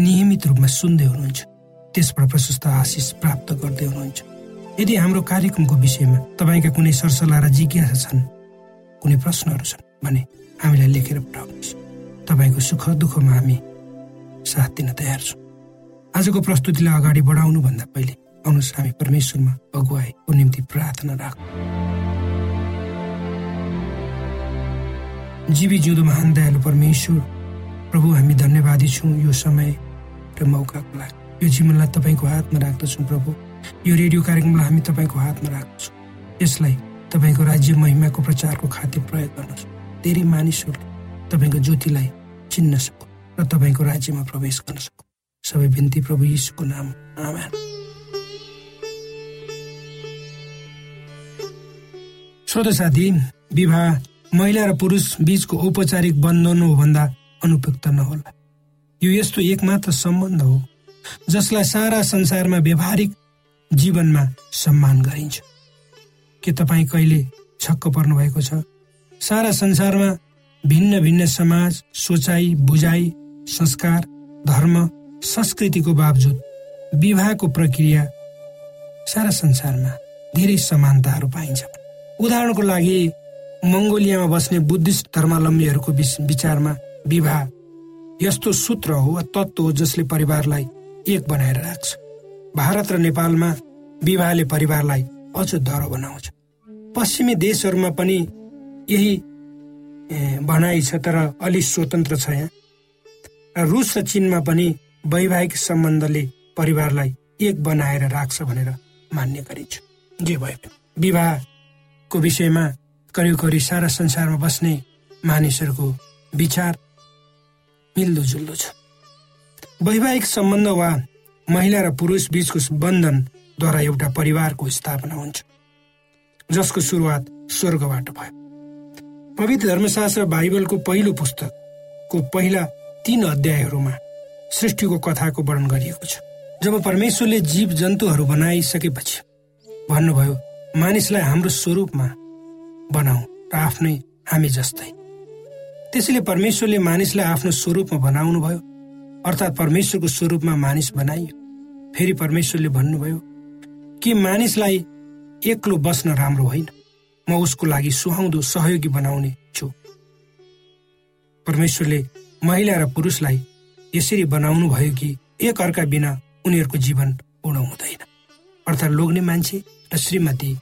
नियमित रूपमा सुन्दै हुनुहुन्छ। त्यसबाट प्रशस्त आशिष प्राप्त गर्दै हुनुहुन्छ। यदि हाम्रो कार्यक्रमको विषयमा तपाईँका कुनै सरसल्लाह र जिज्ञासा छन् कुनै प्रश्नहरू छन् भने हामीलाई लेखेर पठाउनुहोस्। तपाईँको सुख दुःखमा हामी साथ दिन तयार छौँ। आजको प्रस्तुतिलाई अगाडि बढाउनुभन्दा पहिले आउनुहोस् हामी परमेश्वरमा अगुवाईको निम्ति प्रार्थना राखौँ। जीवी जिउँदो महान दयालु परमेश्वर प्रभु हामी धन्यवादी छौँ यो समय र मौकाको लागि। यो जीवनलाई तपाईँको हातमा राख्दछौँ प्रभु। यो रेडियो कार्यक्रमलाई हामी तपाईँको हातमा राख्दछौँ। यसलाई तपाईँको राज्य महिमाको प्रचारको खातिर प्रयोग गर्नुहोस् धेरै मानिसहरूले तपाईँको ज्योतिलाई चिन्न सकु र तपाईँको राज्यमा प्रवेश गर्न सकु सबै बिन्ती प्रभु यीशुको नाम। आमा श्रोत साथी विवाह महिला र पुरुष बीचको औपचारिक बन्धन हो भन्दा अनुपयुक्त नहोला यो यस्तो एकमात्र सम्बन्ध हो जसलाई सारा संसारमा व्यवहारिक जीवनमा सम्मान गरिन्छ के तपाईँ कहिले छक्क पर्नु भएको छ सारा संसारमा भिन्न भिन्न समाज सोचाइ बुझाइ संस्कार धर्म संस्कृतिको बावजुद विवाहको प्रक्रिया सारा संसारमा धेरै समानताहरू पाइन्छ उदाहरणको लागि मङ्गोलियामा बस्ने बुद्धिस्ट धर्मावलम्बीहरूको विचारमा विवाह। यस्तो सूत्र हो वा तत्त्व हो जसले परिवारलाई एक बनाएर राख्छ। भारत र नेपालमा विवाहले परिवारलाई अझ दह्रो बनाउँछ। पश्चिमी देशहरूमा पनि यही भनाइ छ तर अलि स्वतन्त्र छ यहाँ। रुस र चिनमा पनि वैवाहिक सम्बन्धले परिवारलाई एक बनाएर राख्छ भनेर मान्ने गरिन्छ। जे पनि विवाहको विषयमा करिब करिब सारा संसारमा बस्ने मानिसहरूको विचार मिल्दोजुल्दो छ। वैवाहिक सम्बन्ध वा महिला र पुरुष बीचको बन्धनद्वारा एउटा परिवारको स्थापना हुन्छ जसको सुरुवात स्वर्गबाट भयो। पवित्र धर्मशास्त्र बाइबलको पहिलो पुस्तकको पहिला तीन अध्यायहरूमा सृष्टिको कथाको वर्णन गरिएको छ। जब परमेश्वरले जीव जन्तुहरू बनाइसकेपछि भन्नुभयो मानिसलाई हाम्रो स्वरूपमा बनाऊ र आफ्नै हामी जस्तै त्यसैले परमेश्वरले मानिसलाई आफ्नो स्वरूपमा बनाउनु भयो अर्थात् परमेश्वरको स्वरूपमा मानिस बनाइयो। फेरि परमेश्वरले भन्नुभयो कि मानिसलाई एक्लो बस्न राम्रो होइन। म उसको लागि सुहाउँदो सहयोगी बनाउने छु। परमेश्वरले महिला र पुरुषलाई यसरी बनाउनु भयो कि एक अर्का बिना उनीहरूको जीवन पूर्ण हुँदैन। अर्थात् लोग्ने मान्छे र श्रीमती।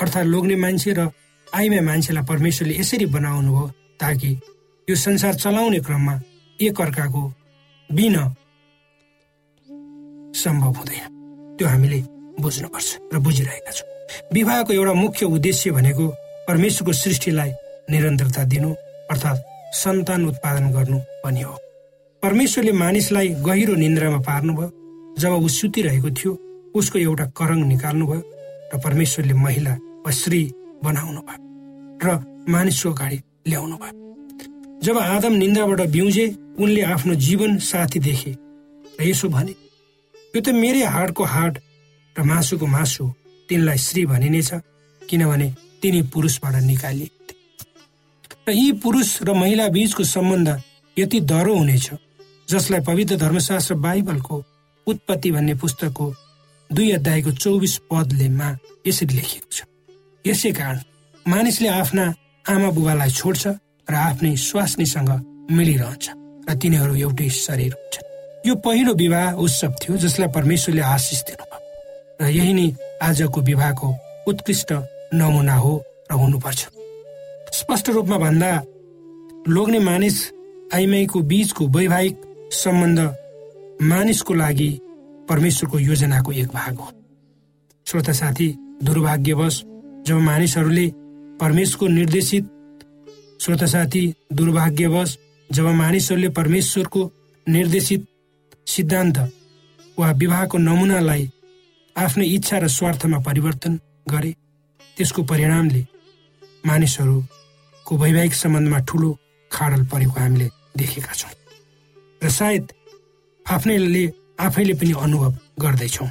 अर्थात् लोग्ने मान्छे र आइमा मान्छेलाई परमेश्वरले यसरी बनाउनु हो ताकि यो संसार चलाउने क्रममा एक अर्काको बिना सम्भव हुँदैन। त्यो हामीले बुझ्नुपर्छ र बुझिरहेका छौँ। विवाहको एउटा मुख्य उद्देश्य भनेको परमेश्वरको सृष्टिलाई निरन्तरता दिनु अर्थात् सन्तान उत्पादन गर्नु पनि हो। परमेश्वरले मानिसलाई गहिरो निन्द्रामा पार्नुभयो। जब ऊ सुतिरहेको थियो उसको एउटा करङ निकाल्नुभयो र परमेश्वरले महिला वा स्त्री बनाउनु भयो र मानिसको अगाडि ल्याउनु भयो। जब आदम निन्द्राबाट बिउजे उनले आफ्नो जीवन साथी देखे र यसो भने यो त मेरै हाडको हाड र मासुको मासु तिनलाई श्री भनिनेछ किनभने तिनी पुरुषबाट निकालिए। र यी पुरुष र महिला बीचको सम्बन्ध यति दह्रो हुनेछ जसलाई पवित्र धर्मशास्त्र बाइबलको उत्पत्ति भन्ने पुस्तकको दुई अध्यायको चौबिस पदलेमा यसरी लेखिएको छ। यसै कारण मानिसले आफ्ना आमा बुबालाई छोड्छ र आफ्नै स्वास्नीसँग मिलिरहन्छ र तिनीहरू एउटै शरीर हुन्छ यो पहिलो विवाह उत्सव थियो जसलाई परमेश्वरले आशिष दिनुभयो। र यही नै आजको विवाहको उत्कृष्ट नमुना हो र हुनुपर्छ। स्पष्ट रूपमा भन्दा लोग्ने मानिस आइमाईको बीचको वैवाहिक सम्बन्ध मानिसको लागि परमेश्वरको योजनाको एक भाग हो। श्रोता साथी दुर्भाग्यवश जब मानिसहरूले परमेश्वरको निर्देशित श्रोता साथी दुर्भाग्यवश जब मानिसहरूले परमेश्वरको निर्देशित सिद्धान्त वा विवाहको नमुनालाई आफ्नो इच्छा र स्वार्थमा परिवर्तन गरे त्यसको परिणामले मानिसहरूको वैवाहिक सम्बन्धमा ठुलो खाडल परेको हामीले देखेका छौँ। र सायद आफ्नैले आफैले पनि अनुभव गर्दैछौँ।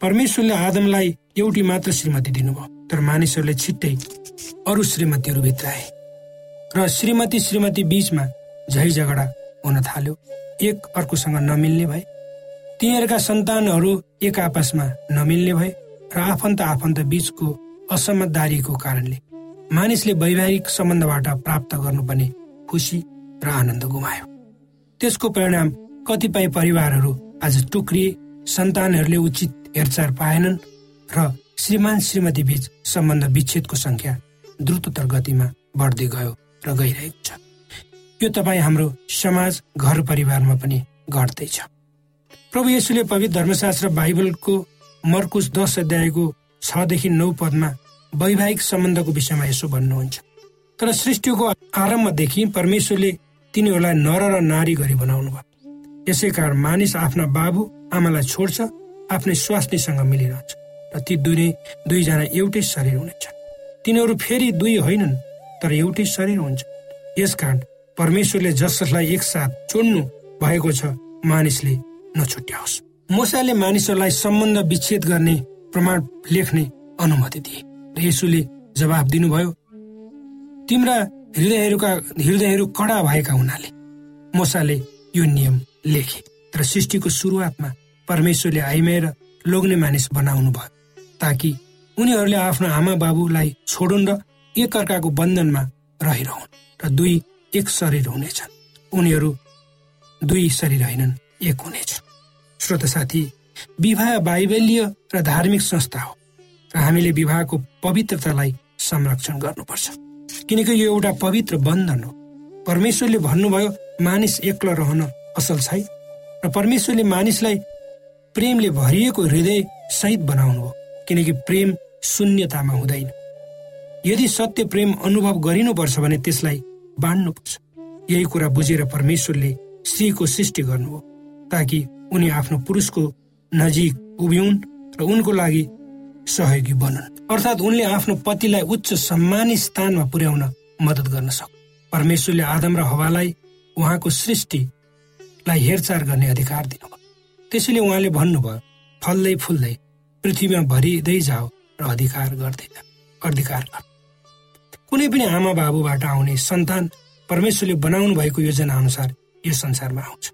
परमेश्वरले आदमलाई एउटी मात्र श्रीमती दिनुभयो तर मानिसहरूले छिट्टै अरू श्रीमतीहरू भित्राए र श्रीमती श्रीमती बीचमा झै झगडा हुन थाल्यो। एक अर्कोसँग नमिल्ने भए। तिनीहरूका सन्तानहरू एक आपसमा नमिल्ने भए र आफन्त आफन्त बीचको असमझदारीको कारणले मानिसले वैवाहिक सम्बन्धबाट प्राप्त गर्नुपर्ने खुसी र आनन्द गुमायो। त्यसको परिणाम कतिपय परिवारहरू आज टुक्रिए सन्तानहरूले उचित हेरचाह पाएनन् र श्रीमान श्रीमती बीच सम्बन्ध विच्छेदको संख्या द्रुततर गतिमा बढ्दै गयो र गइरहेको छ। यो तपाईँ हाम्रो समाज घर परिवारमा पनि घट्दैछ। प्रभु येसुले पवित्र धर्मशास्त्र बाइबलको मर्कुस दश अध्यायको छदेखि नौ पदमा वैवाहिक सम्बन्धको विषयमा यसो भन्नुहुन्छ। तर सृष्टिको आरम्भदेखि परमेश्वरले तिनीहरूलाई नर र नारी गरी बनाउनु भयो। यसै कारण मानिस आफ्ना बाबु आमालाई छोड्छ आफ्नै स्वास्नीसँग मिलिरहन्छ। र ती दुई दुईजना एउटै शरीर हुनेछ तिनीहरू फेरि दुई होइनन् तर एउटै शरीर हुन्छ। यसकारण परमेश्वरले जसलाई एकसाथ चुन्नु भएको छ मानिसले नछुट्याओस्। मोसाले मानिसहरूलाई सम्बन्ध विच्छेद गर्ने प्रमाण लेख्ने अनुमति दिए। र यसुले जवाब दिनुभयो तिम्रा हृदयहरूका हृदयहरू कडा भएका हुनाले मोसाले यो नियम लेखे। तर सृष्टिको सुरुवातमा परमेश्वरले आइमाएर लोग्ने मानिस बनाउनु भयो ताकि उनीहरूले आफ्नो आमा बाबुलाई छोडुन् र एकअर्काको बन्धनमा रहिरहन् र दुई एक शरीर हुनेछन्। उनीहरू दुई शरीर होइनन् एक हुनेछन्। श्रोत साथी विवाह बाइबलीय र धार्मिक संस्था हो र हामीले विवाहको पवित्रतालाई संरक्षण गर्नुपर्छ। किनकि यो एउटा पवित्र बन्धन हो। परमेश्वरले भन्नुभयो मानिस एक्लो रहन असल छैन। र परमेश्वरले मानिसलाई प्रेमले भरिएको हृदय सहित बनाउनु हो। किनकि प्रेम शून्यतामा हुँदैन। यदि सत्य प्रेम अनुभव गरिनुपर्छ भने त्यसलाई बाँड्नुपर्छ। यही कुरा बुझेर परमेश्वरले स्त्रीको सृष्टि गर्नु हो ताकि उनी आफ्नो पुरुषको नजिक उभिउन् र उनको लागि सहयोगी बनुन्। अर्थात् उनले आफ्नो पतिलाई उच्च सम्मानित स्थानमा पुर्याउन मद्दत गर्न सक् परमेश्वरले आदम र हवालाई उहाँको सृष्टिलाई हेरचाह गर्ने अधिकार दिनुभयो। त्यसैले उहाँले भन्नुभयो फल्दै फुल्दै पृथ्वीमा भरिँदै जाओ र अधिकार गर्दै अधिकार गर। कुनै पनि आमा बाबुबाट आउने सन्तान परमेश्वरले बनाउनु भएको योजना अनुसार यो संसारमा आउँछ।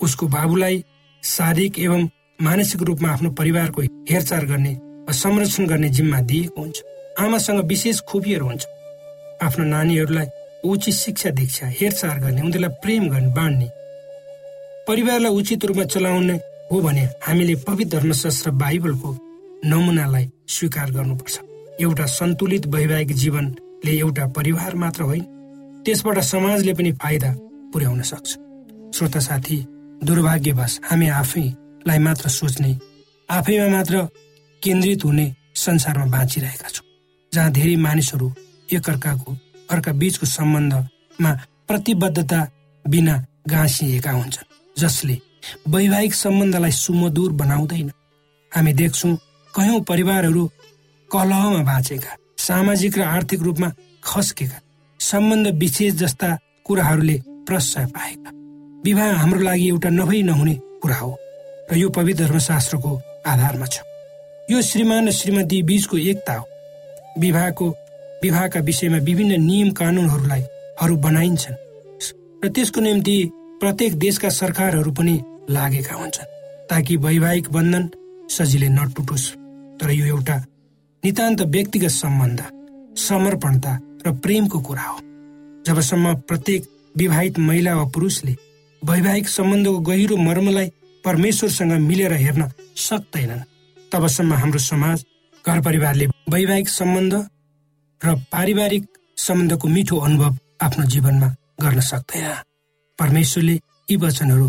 उसको बाबुलाई शारीरिक एवं मानसिक रूपमा आफ्नो परिवारको हेरचाह गर्ने वा संरक्षण गर्ने जिम्मा दिएको हुन्छ। आमासँग विशेष खुबीहरू हुन्छ। आफ्नो नानीहरूलाई उचित शिक्षा दीक्षा हेरचाह गर्ने उनीहरूलाई प्रेम गर्ने बाँड्ने परिवारलाई उचित रूपमा चलाउने हो भने हामीले पवित्र धर्मशास्त्र बाइबलको नमुनालाई स्वीकार गर्नुपर्छ। एउटा सन्तुलित वैवाहिक जीवनले एउटा परिवार मात्र होइन त्यसबाट समाजले पनि फाइदा पुर्याउन सक्छ। श्रोता साथी दुर्भाग्यवश हामी आफैलाई मात्र सोच्ने आफैमा मात्र केन्द्रित हुने संसारमा बाँचिरहेका छौँ जहाँ धेरै मानिसहरू एकअर्काको अर्का बीचको सम्बन्धमा प्रतिबद्धता बिना गाँसिएका हुन्छन् जसले वैवाहिक सम्बन्धलाई सुमधुर बनाउँदैन। हामी देख्छौँ कयौँ परिवारहरू कलहमा बाँचेका सामाजिक र आर्थिक रूपमा खस्केका सम्बन्ध विशेष जस्ता कुराहरूले प्रश्रय पाएका। विवाह हाम्रो लागि एउटा नभई नहुने कुरा हो र यो पवित्र धर्मशास्त्रको आधारमा छ। यो श्रीमान र श्रीमती बीचको एकता हो। विवाहको विवाहका विषयमा विभिन्न नियम कानुनहरूलाई हरू बनाइन्छन्। र त्यसको निम्ति प्रत्येक देशका सरकारहरू पनि लागेका हुन्छन् ताकि वैवाहिक बन्धन सजिलै नटुटोस्। तर यो एउटा नितान्त व्यक्तिगत सम्बन्ध समर्पणता र प्रेमको कुरा हो। जबसम्म प्रत्येक विवाहित महिला वा पुरुषले वैवाहिक सम्बन्धको गहिरो मर्मलाई परमेश्वरसँग मिलेर हेर्न सक्दैनन् तबसम्म हाम्रो समाज घर परिवारले वैवाहिक सम्बन्ध र पारिवारिक सम्बन्धको मिठो अनुभव आफ्नो जीवनमा गर्न सक्दैन। परमेश्वरले यी वचनहरू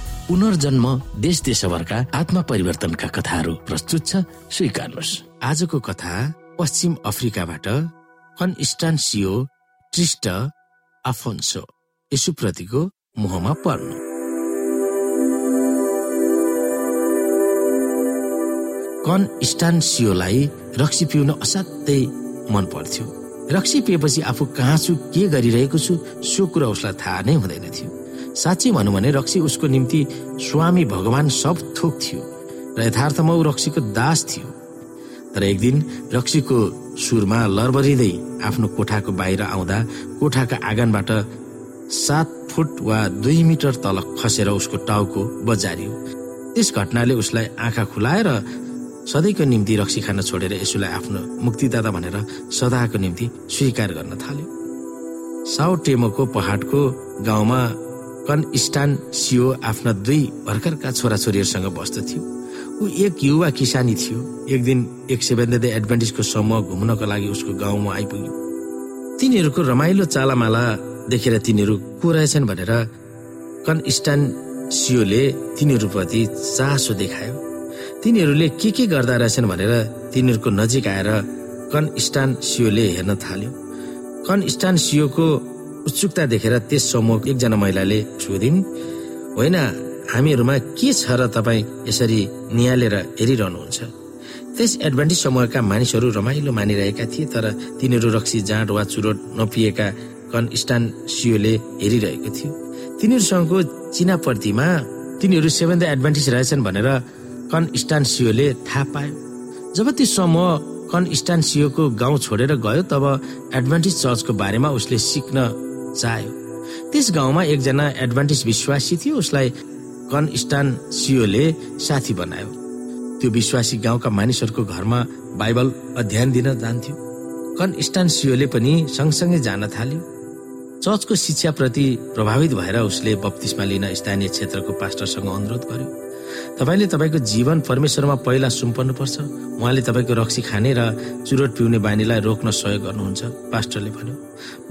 पुनर्जन्म देश देशभरका आत्मा परिवर्तनका कथाहरू प्रस्तुत छ। स्वीकार्नुहोस्। आजको कथा पश्चिम अफ्रिकाबाट कन्स्टान्सियो ट्रिस्ट आफोन्सो यसुप्रतिको मोहमा पर्नु। कन्स्टान्सियोलाई रक्सी पिउन असाध्यै मन पर्थ्यो। रक्सी पिएपछि आफू कहाँ छु के गरिरहेको छु सो कुरा उसलाई थाहा नै हुँदैन थियो। साँच्चै भनौँ भने रक्सी उसको निम्ति स्वामी भगवान सब थोक थियो र यथार्थमा ऊ रक्सीको दास थियो। तर एक दिन रक्सीको सुरमा लरबरिँदै आफ्नो कोठाको बाहिर आउँदा कोठाका आँगनबाट सात फुट वा दुई मिटर तल खसेर उसको टाउको बजारियो। त्यस घटनाले उसलाई आँखा खुलाएर सधैँको निम्ति रक्सी खान छोडेर यसुलाई आफ्नो मुक्तिदाता भनेर सदाको निम्ति स्वीकार गर्न थाल्यो। साउ टेमोको पहाडको गाउँमा कनस्टान सियो आफ्ना दुई भर्खरका छोराछोरीहरूसँग बस्दथ्यो ऊ एक युवा किसानी थियो। एक दिन एक सेभेन एडभान्टेजको समूह घुम्नको लागि उसको गाउँमा आइपुग्यो। तिनीहरूको रमाइलो चालामाला देखेर तिनीहरू को रहेछन् भनेर कनस्टान सियोले तिनीहरूप्रति चासो देखायो। तिनीहरूले के के गर्दा रहेछन् भनेर तिनीहरूको नजिक आएर कनस्टान सियोले हेर्न थाल्यो। कनस्टान सियोको उत्सुकता देखेर त्यस समूह एकजना महिलाले सोधिन् होइन हामीहरूमा के छ र तपाईँ यसरी निहालेर हेरिरहनुहुन्छ? त्यस एडभान्टेज समूहका मानिसहरू रमाइलो मानिरहेका थिए तर तिनीहरू रक्सी जाँड वा चुरोट नपिएका कनस्टान सियोले हेरिरहेको थियो। तिनीहरूसँगको चिनापर्तीमा तिनीहरू सेभेन द एडभान्टेज रहेछन् भनेर कन्स्टान्सियोले थाहा पायो। जब ती समूह कन्स्टान्सियोको गाउँ छोडेर गयो तब एडभान्टेज चर्चको बारेमा उसले सिक्न चाह्यो त्यस गाउँमा एकजना एडभान्टेज विश्वासी थियो उसलाई कन्स्टान्सियोले साथी बनायो। त्यो विश्वासी गाउँका मानिसहरूको घरमा बाइबल अध्ययन दिन जान्थ्यो। कन्स्टान्सियोले पनि सँगसँगै जान थाल्यो। चर्चको शिक्षाप्रति प्रभावित भएर उसले बत्तिसमा लिन स्थानीय क्षेत्रको पास्टरसँग अनुरोध गर्यो। तपाईँले तपाईँको जीवन परमेश्वरमा पहिला सुम्पर्नु पर्छ उहाँले तपाईँको रक्सी खाने र चुरोट पिउने बानीलाई रोक्न सहयोग गर्नुहुन्छ पास्टरले भन्यो।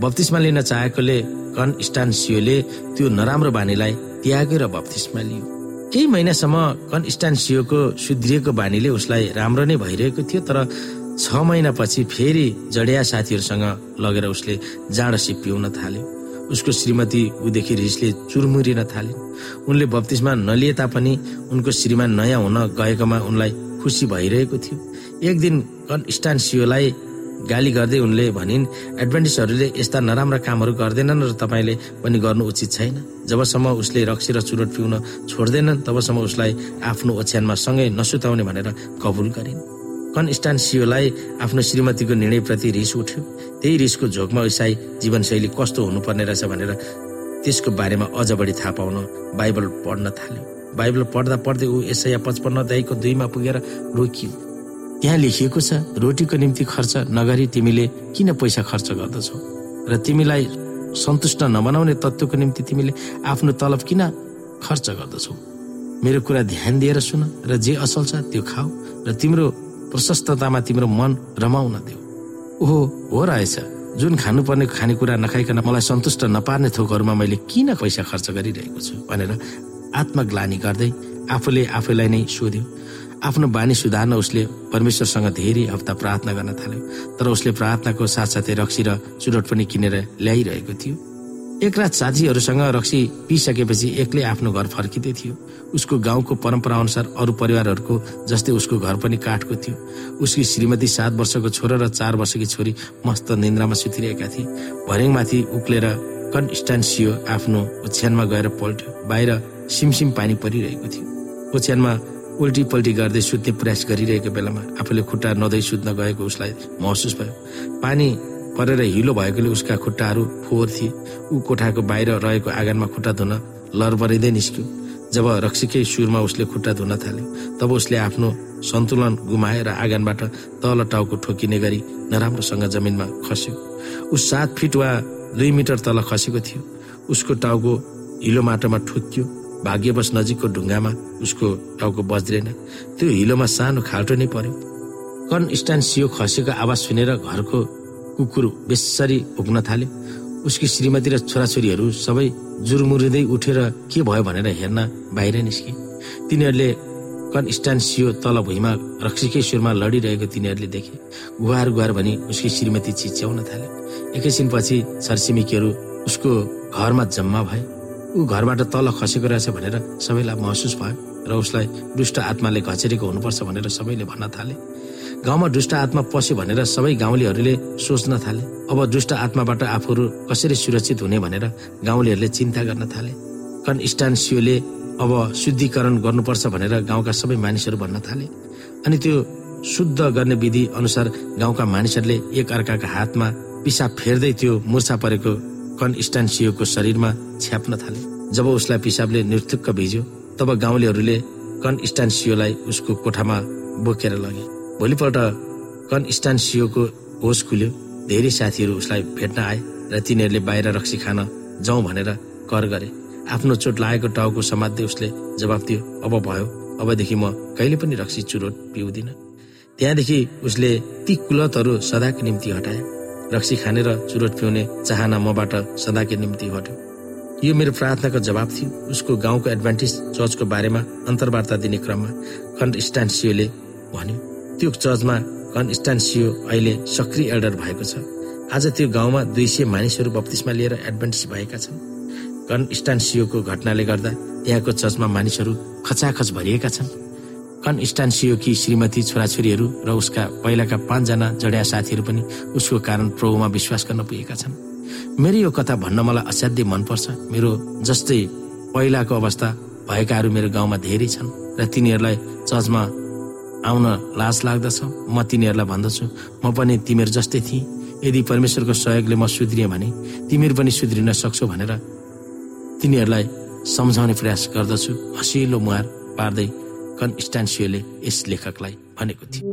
बत्तिसमा लिन चाहेकोले कन स्टान सियोले त्यो नराम्रो बानीलाई त्याग्यो र बत्तिसमा लियो। केही महिनासम्म कन स्टान सियोको सुध्रिएको बानीले उसलाई राम्रो नै भइरहेको थियो तर छ महिनापछि फेरि जडिया साथीहरूसँग लगेर उसले जाँड पिउन थाल्यो। उसको श्रीमती उदेखि रिसले चुरमुरिन थालिन् उनले बत्तिसमा नलिए तापनि उनको श्रीमान नयाँ हुन गएकोमा उनलाई खुसी भइरहेको थियो। एक दिन कन्स्टान्सियोलाई गाली गर्दै उनले भनिन् एडभान्टेजहरूले यस्ता नराम्रा कामहरू गर्दैनन् र तपाईँले पनि गर्नु उचित छैन। जबसम्म उसले रक्सी र चुरोट पिउन छोड्दैनन् तबसम्म उसलाई आफ्नो ओछ्यानमा सँगै नसुताउने भनेर कबुल गरिन्। कन्स्टान्सियोलाई आफ्नो श्रीमतीको निर्णयप्रति रिस उठ्यो। त्यही रिसको झोकमा इसाई जीवनशैली कस्तो हुनुपर्ने रहेछ भनेर त्यसको बारेमा अझ बढी थाहा पाउन बाइबल पढ्न थाल्यो। बाइबल पढ्दा पढ्दै ऊ यसै पचपन्न दाईको दुईमा पुगेर रोकियो। त्यहाँ लेखिएको छ रोटीको निम्ति खर्च नगरी तिमीले किन पैसा खर्च गर्दछौ? र तिमीलाई सन्तुष्ट नबनाउने तत्त्वको निम्ति तिमीले आफ्नो तलब किन खर्च गर्दछौ? मेरो कुरा ध्यान दिएर सुन र जे असल छ त्यो खाऊ र तिम्रो प्रशस्ततामा तिम्रो मन रमाउन देऊ ओहो हो रहेछ। जुन खानुपर्ने खानेकुरा नखाइकन मलाई सन्तुष्ट नपार्ने थोकहरूमा मैले किन पैसा खर्च गरिरहेको छु भनेर आत्मग्लानी गर्दै आफूले आफैलाई नै सोध्यो। आफ्नो बानी सुधार्न उसले परमेश्वरसँग धेरै हप्ता प्रार्थना गर्न थाल्यो तर उसले प्रार्थनाको साथसाथै रक्सी र चुरोट पनि किनेर ल्याइरहेको थियो। एक रात साथीहरूसँग रक्सी पिसकेपछि एक्लै आफ्नो घर फर्किँदै थियो। उसको गाउँको परम्परा अनुसार अरू परिवारहरूको जस्तै उसको घर पनि काठको थियो। उसकी श्रीमती सात वर्षको छोरा र चार वर्षकी छोरी मस्त निन्द्रामा सुतिरहेका थिए। भर्याङमाथि उक्लेर कन्स्टान्सियो आफ्नो ओछ्यानमा गएर पल्ट्यो। बाहिर सिमसिम पानी परिरहेको थियो। ओछ्यानमा उल्टी पल्टी गर्दै सुत्ने प्रयास गरिरहेको बेलामा आफूले खुट्टा नदै सुत्न गएको उसलाई महसुस भयो। पानी परेर हिलो भएकोले उसका खुट्टाहरू फोहोर थिए। ऊ कोठाको बाहिर रहेको आँगनमा खुट्टा धुन लरबरिँदै निस्क्यो। जब रक्सीकै सुरमा उसले खुट्टा धुन थाल्यो तब उसले आफ्नो सन्तुलन गुमाएर आँगनबाट तल टाउको ठोकिने गरी नराम्रोसँग जमिनमा खस्यो। ऊ सात फिट वा दुई मिटर तल खसेको थियो। उसको टाउको हिलो माटोमा ठोकियो। भाग्यवश नजिकको ढुङ्गामा उसको टाउको बज्रेन। त्यो हिलोमा सानो खाल्टो नै पर्यो। कन स्ट्यान्ड सियो खसेको आवाज सुनेर घरको कुकुर बेसरी भुक्न थाल्यो उसकी श्रीमती र छोराछोरीहरू सबै जुरमुरिँदै उठेर के भयो भनेर हेर्न बाहिर निस्के। तिनीहरूले कन स्ट्यान्ड सियो तल भुइँमा रक्सीकै सुरमा लडिरहेको तिनीहरूले देखे। गुहार गुहार भनी उसकी श्रीमती चिच्याउन थाले। एकैछिनपछि छरछिमेकीहरू उसको घरमा जम्मा भए। ऊ घरबाट तल खसेको रहेछ भनेर सबैलाई महसुस भयो र उसलाई दुष्ट आत्माले घचेरेको हुनुपर्छ भनेर सबैले भन्न थाले। गाउँमा दुष्ट आत्मा पस्यो भनेर सबै गाउँलेहरूले सोच्न थाले। अब दुष्ट आत्माबाट आफूहरू कसरी सुरक्षित हुने भनेर गाउँलेहरूले चिन्ता गर्न थाले। कन्स्टान्सियोले अब शुद्धिकरण गर्नुपर्छ भनेर गाउँका सबै मानिसहरू भन्न थाले। अनि त्यो शुद्ध गर्ने विधि अनुसार गाउँका मानिसहरूले एक अर्काका हातमा पिसाब फेर्दै त्यो मुर्छा परेको कन्स्टान्सियोको शरीरमा छ्याप्न थाले। जब उसलाई पिसाबले निर्थुक्क भिज्यो तब गाउँलेहरूले कन्स्टान्सियोलाई उसको कोठामा बोकेर लगे। भोलिपल्ट कन्स्टान्सियोको होस खुल्यो। धेरै साथीहरू उसलाई भेट्न आए र तिनीहरूले बाहिर रक्सी खान जाउँ भनेर कर गरे। आफ्नो चोट लागेको टाउको समात्दै उसले जवाब दियो अब भयो। अबदेखि म कहिले पनि रक्सी चुरोट पिउँदिन। त्यहाँदेखि उसले ती कुलतहरू सदाको निम्ति हटाए। रक्सी खाने र चुरोट पिउने चाहना मबाट सदाकै निम्ति हट्यो। यो मेरो प्रार्थनाको जवाब थियो। उसको गाउँको एडभान्टेज चर्चको बारेमा अन्तर्वार्ता दिने क्रममा कन्स्टान्सियोले भन्यो त्यो चर्चमा कन्स्टान्सियो अहिले सक्रिय एल्डर भएको छ। आज त्यो गाउँमा दुई सय मानिसहरू बत्तिसमा लिएर एडभान्टेज भएका छन्। कन्स्टान्सियोको घटनाले गर्दा त्यहाँको चर्चमा मानिसहरू खचाखच भरिएका छन्। कन्स्टान्सियोकी श्रीमती छोराछोरीहरू र उसका पहिलाका पाँचजना जडिया साथीहरू पनि उसको कारण प्रभुमा विश्वास गर्न पुगेका छन्। मेरो यो कथा भन्न मलाई असाध्यै मनपर्छ। मेरो जस्तै पहिलाको अवस्था भएकाहरू मेरो गाउँमा धेरै छन् र तिनीहरूलाई चर्चमा आउन लाज लाग्दछ। म तिनीहरूलाई भन्दछु। म पनि तिमीहरू जस्तै थिएँ। यदि परमेश्वरको सहयोगले म सुध्रिएँ भने तिमीहरू पनि सुध्रिन सक्छौ भनेर तिनीहरूलाई सम्झाउने प्रयास गर्दछु। हँसिलो मुहार पार्दै कन्स्टान्सियोले यस लेखकलाई भनेको थियो।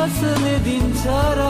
casele din țara